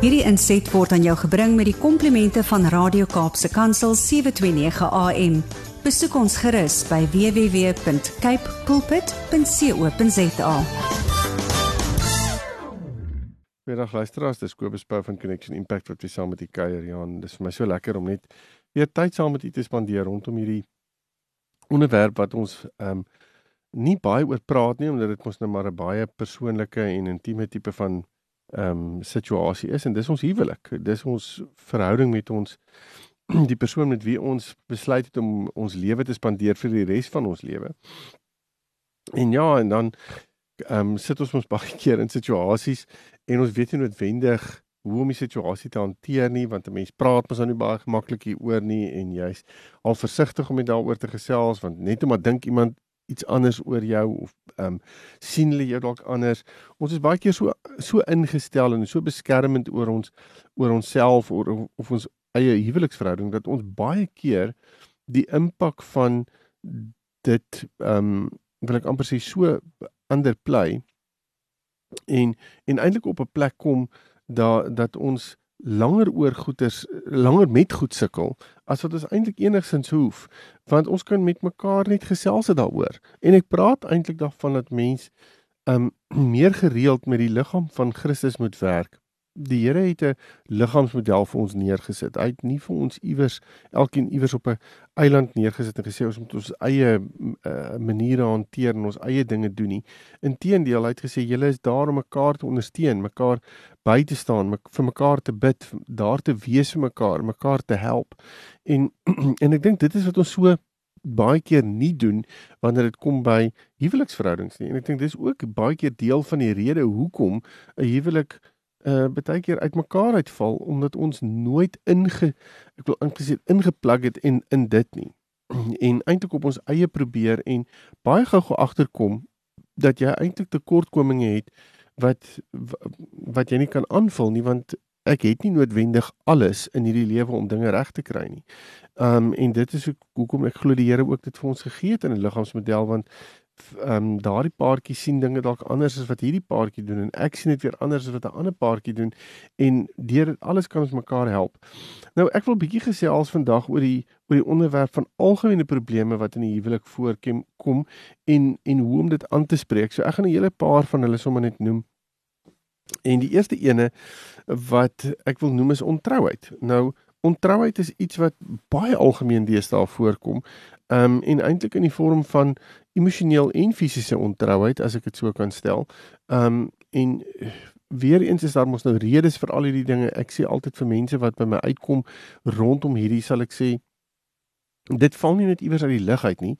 Hierdie inset word aan jou gebring met die komplimente van Radio Kaapse Kansel 729 AM. Besoek ons gerus by www.cape pulpit.co.za. Middag luisteraars, dis Kobus Pau van Connection Impact wat weer saam met u kuier. Ja, dis vir my so lekker om net weer tyd saam met u te spandeer rondom hierdie onderwerp wat ons ehm um, nie baie oor praat nie omdat dit mos nou maar 'n baie persoonlike en intieme tipe van ehm um, situasie is en dis ons huwelik. Dis ons verhouding met ons die persoon met wie ons besluit het om ons lewe te spandeer vir die res van ons lewe. En ja, en dan ehm um, sit ons ons baie keer in situasies en ons weet nie noodwendig hoe om die situasie te hanteer nie want 'n mens praat mos nou baie gemaklik hieroor nie en jy's al versigtig om dit daaroor te gesels want net omdat dink iemand iets anders oor jou of ehm um, sien hulle jou dalk anders. Ons is baie keer so so ingestel en so beskermend oor ons oor onsself of, of ons eie huweliksverhouding dat ons baie keer die impak van dit ehm um, wil ek amper sê so underplay en en eintlik op 'n plek kom dat dat ons langer oor goeders langer met goed sukkel as wat ons eintlik enigsins hoef want ons kan met mekaar net gesels daaroor. En ek praat eintlik daarvan dat mens um meer gereeld met die liggaam van Christus moet werk die Here het 'n liggaamsmodel vir ons neergesit. Hy het nie vir ons iewers elkeen iewers op 'n eiland neergesit en gesê ons moet ons eie uh, maniere hanteer en ons eie dinge doen nie. Inteendeel, hy het gesê julle is daar om mekaar te ondersteun, mekaar by te staan, vir mekaar te bid, daar te wees vir mekaar, mekaar te help. En en ek dink dit is wat ons so baie keer nie doen wanneer dit kom by huweliksverhoudings nie. En ek dink dis ook baie keer deel van die rede hoekom 'n huwelik uh baie keer uitmekaar uitval omdat ons nooit inge ek wil ingesê ingeplug het in in dit nie. En eintlik op ons eie probeer en baie gou-gou agterkom dat jy eintlik tekortkominge het wat wat jy nie kan aanvul nie want ek het nie noodwendig alles in hierdie lewe om dinge reg te kry nie. Um en dit is hoekom ek glo die Here ook dit vir ons gegee het in 'n liggaamsmodel want ehm um, daardie paartjie sien dinge dalk anders as wat hierdie paartjie doen en ek sien dit weer anders as wat 'n ander paartjie doen en deur alles kan ons mekaar help. Nou ek wil bietjie gesels vandag oor die oor die onderwerp van algemene probleme wat in die huwelik voorkom kom en en hoe om dit aan te spreek. So ek gaan 'n hele paar van hulle sommer net noem. En die eerste ene wat ek wil noem is ontrouheid. Nou Ontrouheid is iets wat baie algemeen deesdae voorkom. Ehm um, en eintlik in die vorm van emosioneel en fisiese ontrouheid as ek dit so kan stel. Ehm um, en weer eens is daar mos nou redes vir al hierdie dinge. Ek sê altyd vir mense wat by my uitkom rondom hierdie sal ek sê dit val nie net iewers uit die lug uit nie.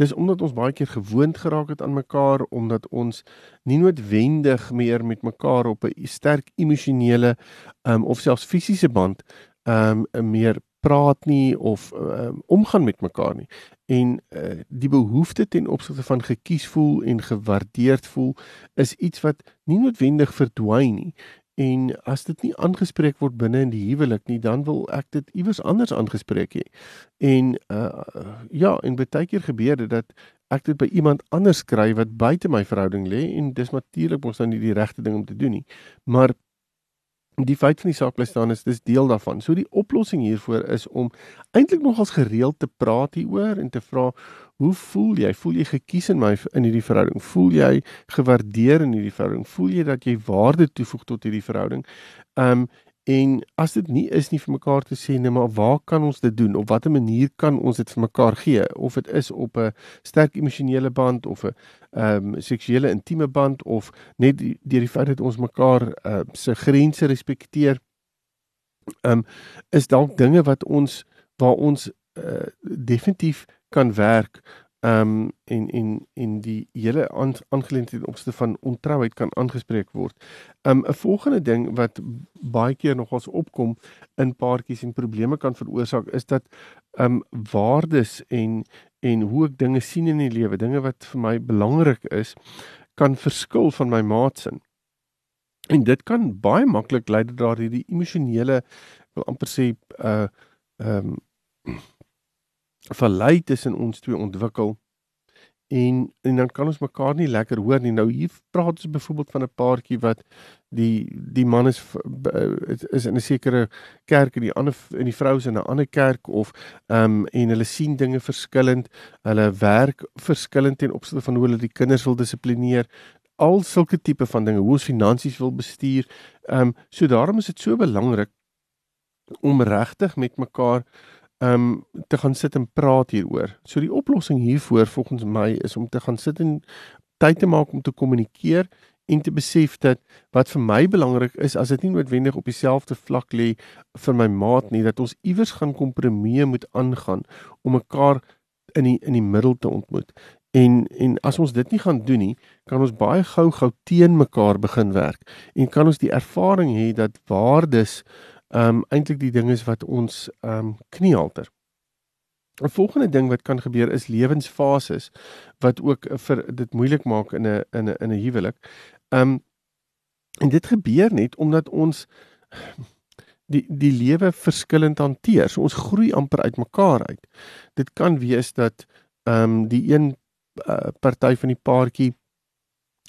Dis omdat ons baie keer gewoond geraak het aan mekaar omdat ons nie noodwendig meer met mekaar op 'n sterk emosionele ehm um, of selfs fisiese band ehm um, meer praat nie of um, omgaan met mekaar nie. En uh, die behoefte ten opsigte van gekies voel en gewaardeerd voel is iets wat nie noodwendig verdwyn nie. En as dit nie aangespreek word binne in die huwelik nie, dan wil ek dit iewers anders aangespreek hê. En uh ja, en baie keer gebeur dit dat ek dit by iemand anders kry wat buite my verhouding lê en dis natuurlik mos dan nie die regte ding om te doen nie. Maar die feit van die saak bly staan is dis deel daarvan. So die oplossing hiervoor is om eintlik nogals gereeld te praat hieroor en te vra hoe voel jy? Voel jy gekies in my in hierdie verhouding? Voel jy gewaardeer in hierdie verhouding? Voel jy dat jy waarde toevoeg tot hierdie verhouding? Um En as dit nie is nie vir mekaar te sê nee, maar waar kan ons dit doen? Op watter manier kan ons dit vir mekaar gee? Of dit is op 'n sterk emosionele band of 'n ehm um, seksuele intieme band of net deur die feit dat ons mekaar uh, se grense respekteer. Ehm um, is dalk dinge wat ons waar ons uh, definitief kan werk ehm um, en en en die hele aangeleentheid opste van ontrouheid kan aangespreek word. Ehm um, 'n volgende ding wat baie keer nogals opkom in paartjies en probleme kan veroorsaak is dat ehm um, waardes en en hoe ek dinge sien in die lewe, dinge wat vir my belangrik is, kan verskil van my maatsin. En dit kan baie maklik lei dat daar hierdie emosionele wil amper sê uh ehm um, verlei tussen ons twee ontwikkel en en dan kan ons mekaar nie lekker hoor nie. Nou hier praat ons byvoorbeeld van 'n paartjie wat die die man is is in 'n sekere kerk en die ander en die vrou is in 'n ander kerk of ehm um, en hulle sien dinge verskillend. Hulle werk verskillend ten opsigte van hoe hulle die kinders wil dissiplineer. Al sulke tipe van dinge, hoe ons finansies wil bestuur. Ehm um, so daarom is dit so belangrik om regtig met mekaar um te gaan sit en praat hieroor. So die oplossing hiervoor volgens my is om te gaan sit en tyd te maak om te kommunikeer en te besef dat wat vir my belangrik is as dit nie noodwendig op dieselfde vlak lê vir my maat nie dat ons iewers gaan kompromie moet aangaan om mekaar in die in die middel te ontmoet. En en as ons dit nie gaan doen nie, kan ons baie gou gou teen mekaar begin werk en kan ons die ervaring hê dat waardes ehm um, eintlik die ding is wat ons ehm um, kniehalter. 'n Volgende ding wat kan gebeur is lewensfases wat ook vir dit moeilik maak in 'n in 'n in 'n huwelik. Ehm um, en dit gebeur net omdat ons die die lewe verskillend hanteer. So ons groei amper uit mekaar uit. Dit kan wees dat ehm um, die een uh, party van die paartjie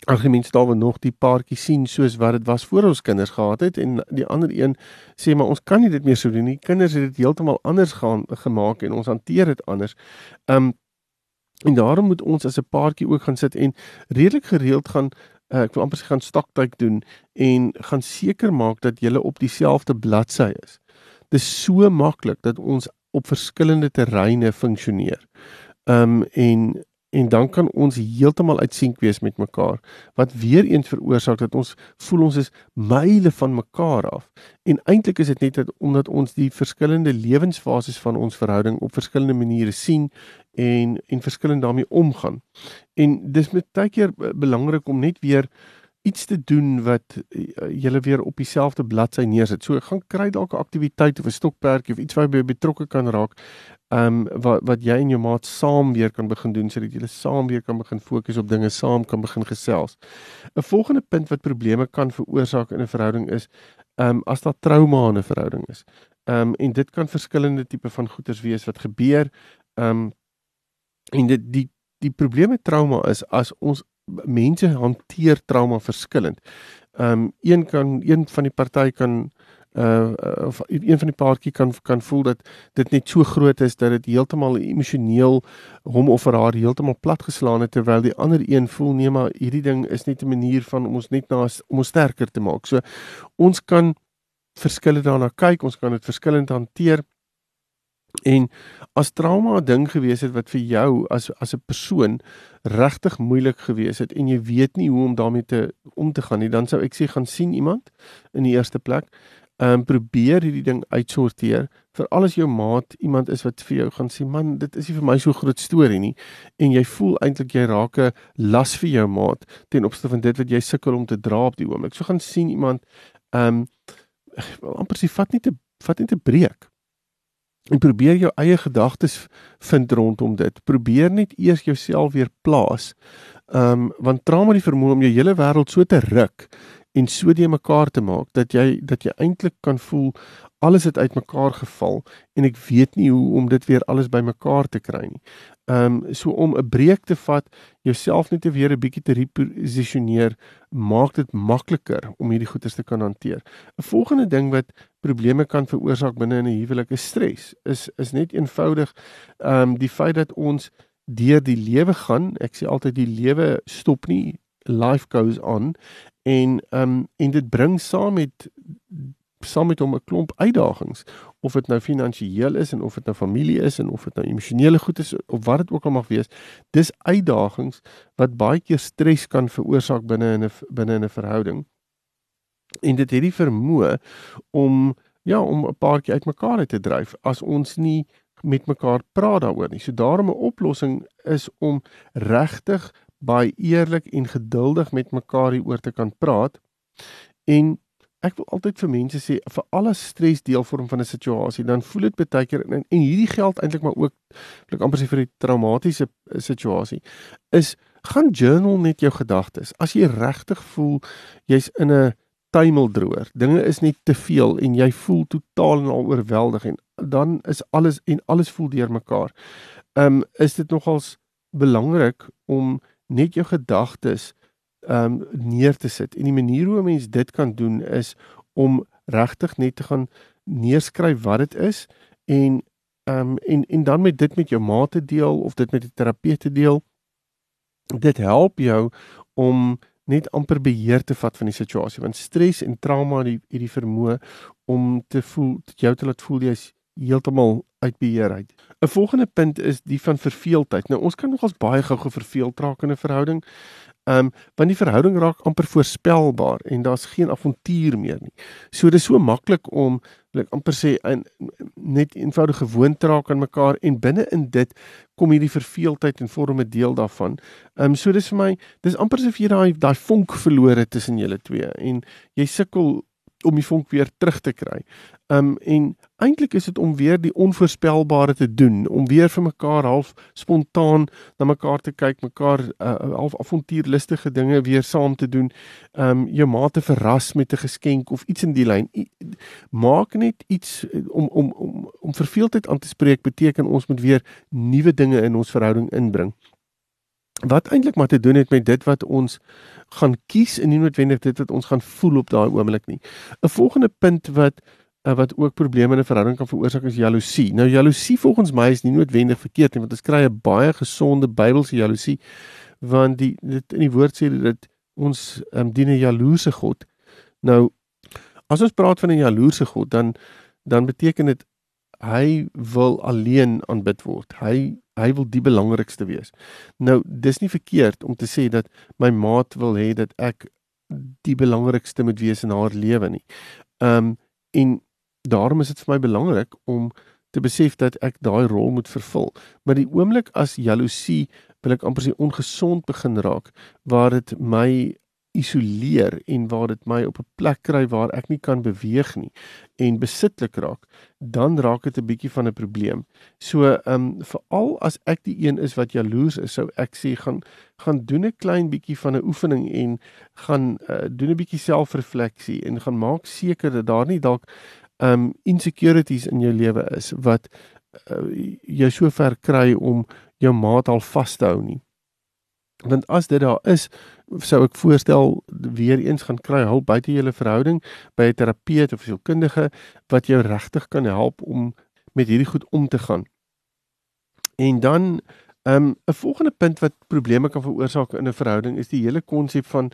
argument staan we nog die paartjie sien soos wat dit was voor ons kinders gehad het en die ander een sê maar ons kan nie dit meer so doen nie. Kinders het dit heeltemal anders gaan gemaak en ons hanteer dit anders. Um en daarom moet ons as 'n paartjie ook gaan sit en redelik gereeld gaan uh, ek wil amper sê gaan stoktyk doen en gaan seker maak dat jy op dieselfde bladsy is. Dit is so maklik dat ons op verskillende terreine funksioneer. Um en en dan kan ons heeltemal uitsink wees met mekaar. Wat weer eens veroorsaak dat ons voel ons is myle van mekaar af. En eintlik is dit net dat omdat ons die verskillende lewensfases van ons verhouding op verskillende maniere sien en en verskillend daarmee omgaan. En dis met baie keer belangrik om net weer iets te doen wat uh, julle weer op dieselfde bladsy neersit. So gaan kry dalk 'n aktiwiteit of 'n stokperdjie of iets waar jy betrokke kan raak ehm um, wat wat jy en jou maat saam weer kan begin doen sodat julle saam weer kan begin fokus op dinge, saam kan begin gesels. 'n Volgende punt wat probleme kan veroorsaak in 'n verhouding is ehm um, as daar trauma in 'n verhouding is. Ehm um, en dit kan verskillende tipe van goeters wees wat gebeur. Ehm um, en dit die die probleem met trauma is as ons mense hanteer trauma verskillend. Ehm um, een kan een van die party kan uh of een van die paartjie kan kan voel dat dit net so groot is dat dit heeltemal emosioneel hom of haar heeltemal plat geslaan het terwyl die ander een voel nee maar hierdie ding is net 'n manier van om ons net na om ons sterker te maak. So ons kan verskille daarna kyk, ons kan dit verskillend hanteer. En as trauma 'n ding gewees het wat vir jou as as 'n persoon regtig moeilik gewees het en jy weet nie hoe om daarmee te om te gaan nie, dan sou ek sê gaan sien iemand in die eerste plek ehm um, probeer hierdie ding uitsorteer vir alles jou maat iemand is wat vir jou gaan sê man dit is nie vir my so groot storie nie en jy voel eintlik jy raak 'n las vir jou maat ten opsigte van dit wat jy sukkel om te dra op die oomblik. So gaan sien iemand ehm um, amper sê vat nie te vat nie te breek. En probeer jou eie gedagtes vind rondom dit. Probeer net eers jouself weer plaas ehm um, want trauma die vermoë om jou hele wêreld so te ruk en so die mekaar te maak dat jy dat jy eintlik kan voel alles het uitmekaar geval en ek weet nie hoe om dit weer alles bymekaar te kry nie. Ehm um, so om 'n breek te vat, jouself net weer 'n bietjie te reposisioneer, maak dit makliker om hierdie goeie te kan hanteer. 'n Volgende ding wat probleme kan veroorsaak binne in 'n huwelik is stres. Is is net eenvoudig ehm um, die feit dat ons deur die lewe gaan. Ek sê altyd die lewe stop nie life goes on en ehm um, en dit bring saam met saam met hom 'n klomp uitdagings. Of dit nou finansiëel is en of dit nou familie is en of dit nou emosionele goed is of wat dit ook al mag wees dis uitdagings wat baie keer stres kan veroorsaak binne in 'n binne in 'n verhouding. En dit het die vermoë om ja om 'n paartjie uitmekaar uit te dryf as ons nie met mekaar praat daaroor nie. So daarom 'n oplossing is om regtig baie eerlik en geduldig met mekaar hieroor te kan praat. En ek wil altyd vir mense sê vir alle stres deelvorm van 'n situasie, dan voel dit baie keer en, en hierdie geld eintlik maar ook ek amper sê vir die traumatiese eh, situasie is gaan journal net jou gedagtes. As jy regtig voel jy's in 'n tuimeldroër, dinge is net te veel en jy voel totaal en al oorweldig en dan is alles en alles voel deurmekaar. Ehm um, is dit nogals belangrik om net jou gedagtes ehm um, neer te sit. En die manier hoe 'n mens dit kan doen is om regtig net te gaan neerskryf wat dit is en ehm um, en en dan met dit met jou maat te deel of dit met 'n terapeut te deel. Dit help jou om net amper beheer te vat van die situasie want stres en trauma het die, die vermoë om te voel jou te laat voel jy's heeltemal uit beheer uit. 'n Volgende punt is die van verveeldheid. Nou ons kan nogals baie gou-gou verveeld raak in 'n verhouding. Ehm um, want die verhouding raak amper voorspelbaar en daar's geen avontuur meer nie. So dis so maklik om like amper sê in net eenvoudige gewoonte raak aan mekaar en binne in dit kom hierdie verveeldheid en vorm 'n deel daarvan. Ehm um, so dis vir my dis amper asof jy daai daai vonk verloor het tussen julle twee en jy sukkel om die vonk weer terug te kry. Um en eintlik is dit om weer die onvoorspelbare te doen, om weer vir mekaar half spontaan na mekaar te kyk, mekaar uh, half avontuurlustige dinge weer saam te doen. Um jou maat te verras met 'n geskenk of iets in die lyn. Maak net iets eh, om om om om verveeldheid aan te spreek beteken ons moet weer nuwe dinge in ons verhouding inbring wat eintlik maar te doen het met dit wat ons gaan kies en nie noodwendig dit wat ons gaan voel op daai oomblik nie. 'n Volgende punt wat uh, wat ook probleme in 'n verhouding kan veroorsaak is jaloesie. Nou jaloesie volgens my is nie noodwendig verkeerd nie want ons kry 'n baie gesonde Bybelse jaloesie want die dit in die woord sê dit ons um, dien 'n jaloerse God. Nou as ons praat van 'n jaloerse God dan dan beteken dit hy wil alleen aanbid word. Hy hy wil die belangrikste wees. Nou, dis nie verkeerd om te sê dat my maat wil hê dat ek die belangrikste moet wees in haar lewe nie. Um en daarom is dit vir my belangrik om te besef dat ek daai rol moet vervul. Maar die oomblik as jaloesie wil ek amper sê ongesond begin raak waar dit my isoleer en waar dit my op 'n plek kry waar ek nie kan beweeg nie en besitlik raak, dan raak dit 'n bietjie van 'n probleem. So, ehm um, veral as ek die een is wat jaloers is, sou ek sê gaan gaan doen 'n klein bietjie van 'n oefening en gaan uh, doen 'n bietjie selfrefleksie en gaan maak seker dat daar nie dalk ehm um, insecurities in jou lewe is wat uh, jou so ver kry om jou maat al vas te hou nie. Want as dit daar is, sou ek voorstel weer eens gaan kry hulp buite julle verhouding by 'n terapeut of 'n sielkundige wat jou regtig kan help om met hierdie goed om te gaan. En dan ehm, 'n um, volgende punt wat probleme kan veroorsaak in 'n verhouding is die hele konsep van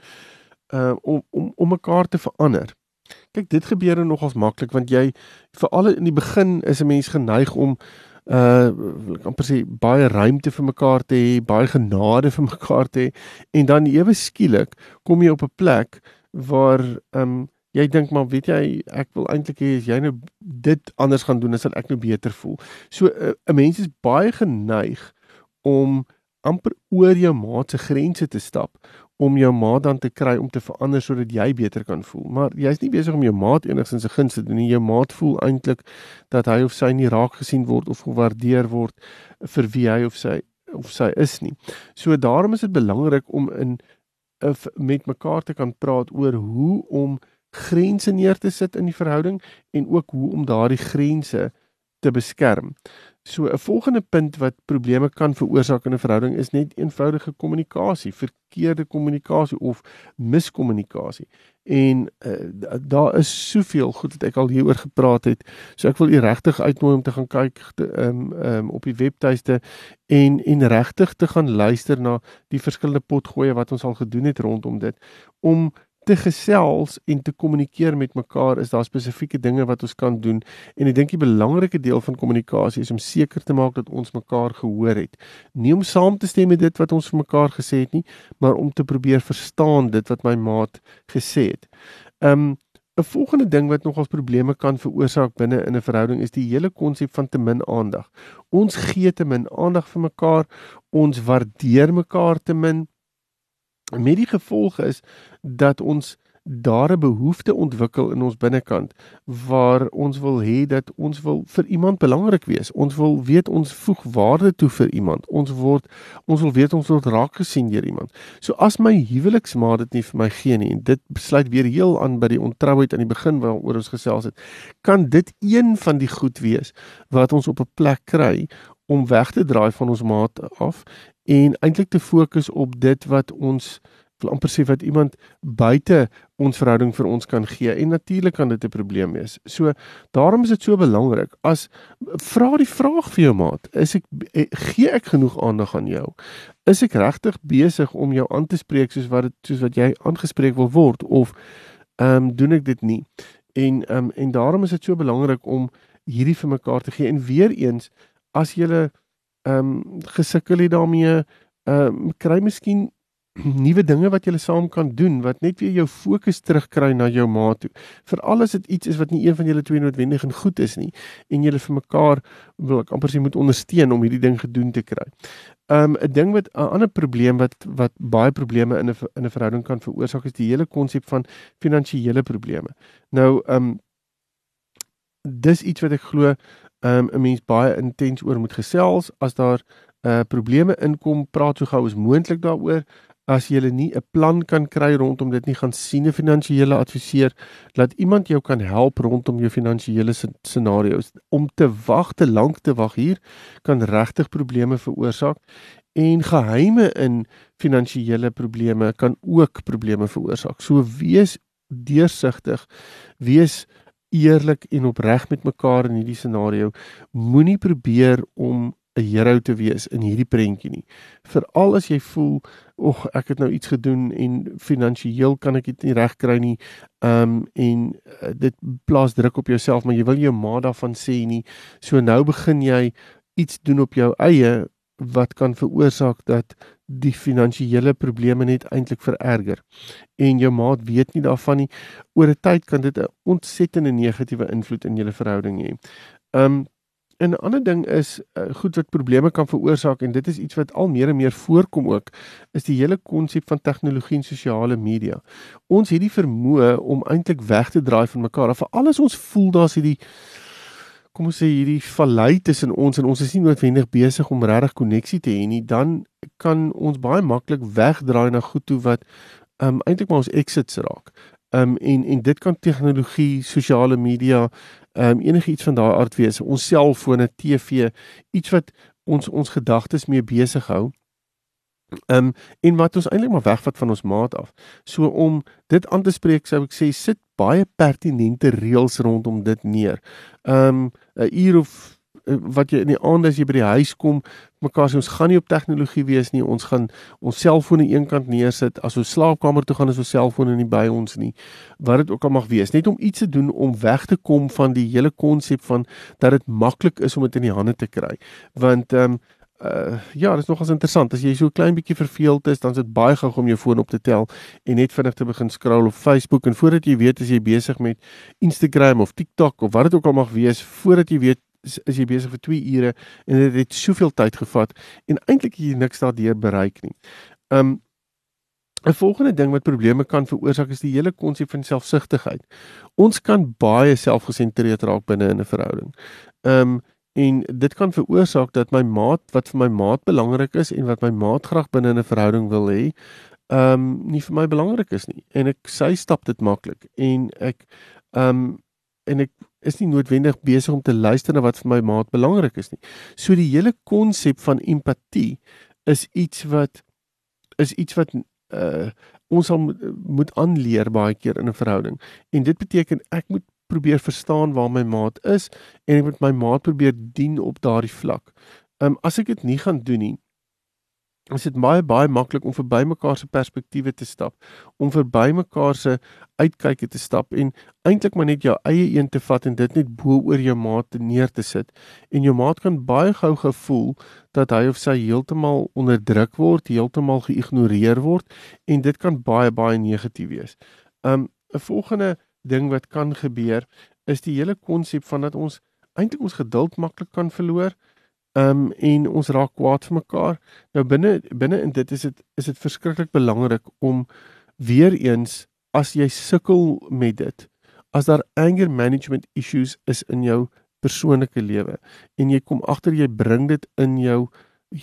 uh om om om mekaar te verander. Kyk, dit gebeur nou nogals maklik want jy veral in die begin is 'n mens geneig om uh amper sê baie ruimte vir mekaar te hê, baie genade vir mekaar te hê en dan ewe skielik kom jy op 'n plek waar um jy dink maar weet jy ek wil eintlik hê as jy nou dit anders gaan doen dan sal ek nou beter voel. So 'n uh, mens is baie geneig om amper oor jou maat se grense te stap om jou maat dan te kry om te verander sodat jy beter kan voel. Maar jy's nie besig om jou maat enigsins se guns te doen nie. Jou maat voel eintlik dat hy of sy nie raak gesien word of gewaardeer word vir wie hy of sy of sy is nie. So daarom is dit belangrik om in if, met mekaar te kan praat oor hoe om grense neer te sit in die verhouding en ook hoe om daardie grense te beskerm. So 'n volgende punt wat probleme kan veroorsaak in 'n verhouding is net eenvoudige kommunikasie, verkeerde kommunikasie of miskommunikasie. En uh, daar is soveel goed wat ek al hieroor gepraat het. So ek wil u regtig uitnooi om te gaan kyk ehm um, um, op die webtuiste en en regtig te gaan luister na die verskillende potgoeie wat ons al gedoen het rondom dit om te gesels en te kommunikeer met mekaar is daar spesifieke dinge wat ons kan doen en ek dink die belangrike deel van kommunikasie is om seker te maak dat ons mekaar gehoor het. Nie om saam te stem met dit wat ons vir mekaar gesê het nie, maar om te probeer verstaan dit wat my maat gesê het. Um 'n volgende ding wat nogals probleme kan veroorsaak binne in 'n verhouding is die hele konsep van te min aandag. Ons gee te min aandag vir mekaar, ons waardeer mekaar te min met die gevolg is dat ons daar 'n behoefte ontwikkel in ons binnekant waar ons wil hê dat ons wil vir iemand belangrik wees. Ons wil weet ons voeg waarde toe vir iemand. Ons word ons wil weet ons word raak gesien deur iemand. So as my huweliksmaat dit nie vir my gee nie en dit besluit weer heel aan by die ontrouheid aan die begin waaroor ons gesels het, kan dit een van die goed wees wat ons op 'n plek kry om weg te draai van ons maat af en eintlik te fokus op dit wat ons wil amper sê wat iemand buite ons verhouding vir ons kan gee en natuurlik kan dit 'n probleem wees. So daarom is dit so belangrik as vra die vraag vir jou maat, is ek eh, gee ek genoeg aandag aan jou? Is ek regtig besig om jou aan te spreek soos wat dit soos wat jy aangespreek wil word of ehm um, doen ek dit nie? En ehm um, en daarom is dit so belangrik om hierdie vir mekaar te gee en weer eens as jy ehm um, gesukkel het daarmee ehm um, kry miskien nuwe dinge wat julle saam kan doen wat net weer jou fokus terugkry na jou ma toe. Veral as dit iets is wat nie een van julle twee noodwendig en goed is nie en julle vir mekaar wil ek amper sê moet ondersteun om hierdie ding gedoen te kry. Um 'n ding wat 'n ander probleem wat wat baie probleme in 'n in 'n verhouding kan veroorsaak is die hele konsep van finansiële probleme. Nou um dis iets wat ek glo um 'n mens baie intens oor moet gesels as daar uh probleme inkom, praat so gou as moontlik daaroor. As jy nie 'n plan kan kry rondom dit nie gaan sien 'n finansiële adviseur laat iemand jou kan help rondom jou finansiële scenario's. Om te wag te lank te wag hier kan regtig probleme veroorsaak en geheime in finansiële probleme kan ook probleme veroorsaak. So wees deursigtig wees eerlik en opreg met mekaar in hierdie scenario moenie probeer om 'n hero te wees in hierdie prentjie nie. Veral as jy voel, "Ag, ek het nou iets gedoen en finansiëel kan ek dit nie regkry nie." Ehm um, en uh, dit plaas druk op jouself, maar jy wil jou ma daarvan sê nie. So nou begin jy iets doen op jou eie wat kan veroorsaak dat die finansiële probleme net eintlik vererger. En jou maat weet nie daarvan nie. Oor 'n tyd kan dit 'n ontsettende negatiewe invloed in julle verhouding hê. Um, 'n ander ding is uh, goed wat probleme kan veroorsaak en dit is iets wat al meer en meer voorkom ook is die hele konsep van tegnologie en sosiale media. Ons het die vermoë om eintlik weg te draai van mekaar. Of alles ons voel daar's hierdie kom ons sê hierdie vallei tussen ons en ons is nie noodwendig besig om regtig koneksie te hê nie, dan kan ons baie maklik wegdraai na goed toe wat um eintlik maar ons exits raak. Um en en dit kan tegnologie, sosiale media, ehm um, enige iets van daai aard wees, ons selfone, TV, iets wat ons ons gedagtes mee besig hou. Ehm um, en wat ons eintlik maar wegvat van ons maat af. So om dit aan te spreek sou ek sê sit baie pertinente reëls rondom dit neer. Ehm um, 'n uur of Eh, wat jy in die aand as jy by die huis kom, mekaar sê ons gaan nie op tegnologie wees nie. Ons gaan ons selfone eenkant neersit. As ons slaapkamer toe gaan, is ons selfone nie by ons nie. Wat dit ook al mag wees, net om iets te doen om weg te kom van die hele konsep van dat dit maklik is om dit in die hande te kry. Want ehm um, Uh, ja, dit is nogals interessant. As jy so klein bietjie verveeld is, dan is dit baie gou om jou foon op te tel en net vinnig te begin scroll op Facebook en voordat jy weet as jy besig met Instagram of TikTok of wat dit ook al mag wees, voordat jy weet is, is jy besig vir 2 ure en dit het soveel tyd gevat en eintlik jy niks daardeur bereik nie. Um 'n volgende ding wat probleme kan veroorsaak is die hele konsep van selfsugtigheid. Ons kan baie selfgesentreerd raak binne in 'n verhouding. Um en dit kan veroorsaak dat my maat wat vir my maat belangrik is en wat my maat graag binne in 'n verhouding wil hê, um nie vir my belangrik is nie en ek sy stap dit maklik en ek um en ek is nie noodwendig besig om te luister na wat vir my maat belangrik is nie. So die hele konsep van empatie is iets wat is iets wat uh ons sal moet aanleer baie keer in 'n verhouding. En dit beteken ek moet probeer verstaan waar my maat is en ek moet my maat probeer dien op daardie vlak. Um as ek dit nie gaan doen nie, is dit baie baie maklik om verby mekaar se perspektiewe te stap, om verby mekaar se uitkyke te stap en eintlik maar net jou eie een te vat en dit net bo oor jou maat te neer te sit. En jou maat kan baie gou gevoel dat hy of sy heeltemal onderdruk word, heeltemal geïgnoreer word en dit kan baie baie negatief wees. Um 'n volgende ding wat kan gebeur is die hele konsep van dat ons eintlik ons geduld maklik kan verloor. Ehm um, en ons raak kwaad vir mekaar. Nou binne binne in dit is dit is dit verskriklik belangrik om weer eens as jy sukkel met dit, as daar anger management issues is in jou persoonlike lewe en jy kom agter jy bring dit in jou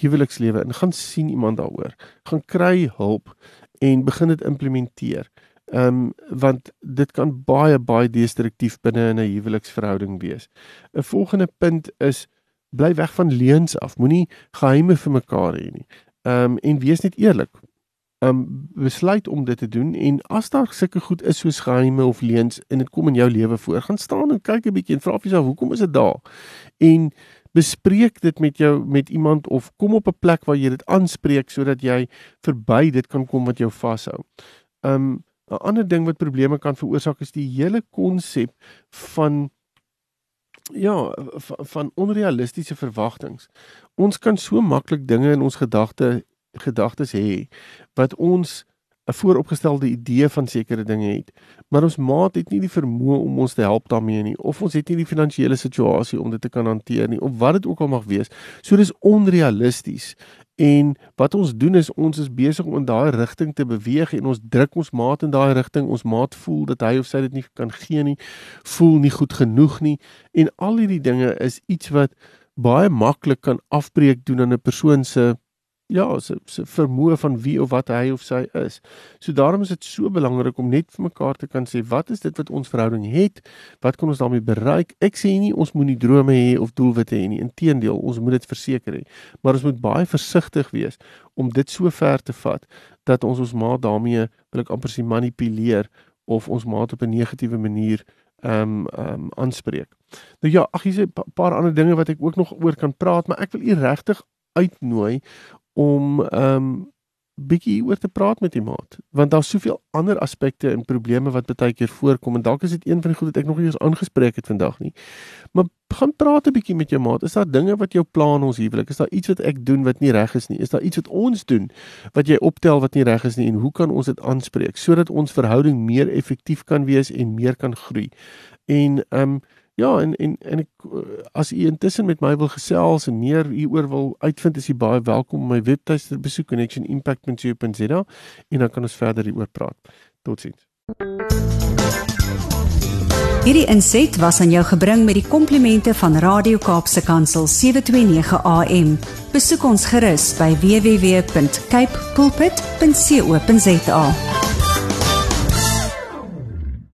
huwelikslewe en gaan sien iemand daaroor, gaan kry hulp en begin dit implementeer. Ehm um, want dit kan baie baie destruktief binne in 'n huweliksverhouding wees. 'n Volgende punt is bly weg van leuns af. Moenie geheime vir mekaar hê nie. Ehm um, en wees net eerlik. Ehm um, besluit om dit te doen en as daar sulke goed is soos geheime of leuns en dit kom in jou lewe voor, gaan staan en kyk 'n bietjie en vra vir jouself hoekom is dit daar? En bespreek dit met jou met iemand of kom op 'n plek waar jy dit aanspreek sodat jy verby dit kan kom wat jou vashou. Um 'n ander ding wat probleme kan veroorsaak is die hele konsep van ja, van, van onrealistiese verwagtinge. Ons kan so maklik dinge in ons gedagte gedagtes hê wat ons 'n vooropgestelde idee van sekere dinge het, maar ons maat het nie die vermoë om ons te help daarmee nie of ons het nie die finansiële situasie om dit te kan hanteer nie of wat dit ook al mag wees. So dis onrealisties. En wat ons doen is ons is besig om in daai rigting te beweeg en ons druk ons maat in daai rigting. Ons maat voel dat hy of sy dit nie kan gee nie, voel nie goed genoeg nie en al hierdie dinge is iets wat baie maklik kan afbreek doen aan 'n persoon se ja, se se vermoë van wie of wat hy of sy is. So daarom is dit so belangrik om net vir mekaar te kan sê wat is dit wat ons verhouding het? Wat kan ons daarmee bereik? Ek sê nie ons moenie drome hê of doelwitte hê nie. Inteendeel, ons moet dit verseker hê. Maar ons moet baie versigtig wees om dit so ver te vat dat ons ons maat daarmee wil ek amper sê manipuleer of ons maat op 'n negatiewe manier ehm um, ehm um, aanspreek. Nou ja, ag hier's 'n paar ander dinge wat ek ook nog oor kan praat, maar ek wil u regtig uitnooi om ehm um, bietjie oor te praat met die maat want daar's soveel ander aspekte en probleme wat baie keer voorkom en dalk is dit een van die goed wat ek nog nie eens aangespreek het vandag nie. Maar gaan praat 'n bietjie met jou maat. Is daar dinge wat jou plan ons huwelik? Is daar iets wat ek doen wat nie reg is nie? Is daar iets wat ons doen wat jy optel wat nie reg is nie en hoe kan ons dit aanspreek sodat ons verhouding meer effektief kan wees en meer kan groei? En ehm um, Ja, en en en ek as u intussen met my wil gesels en meer hieroor wil uitvind, is u baie welkom om my webtuiste te besoek connectionimpact.co.za en dan kan ons verder hieroor praat. Totsiens. Hierdie inset was aan jou gebring met die komplimente van Radio Kaapse Kansel 729 AM. Besoek ons gerus by www.cape pulpit.co.za.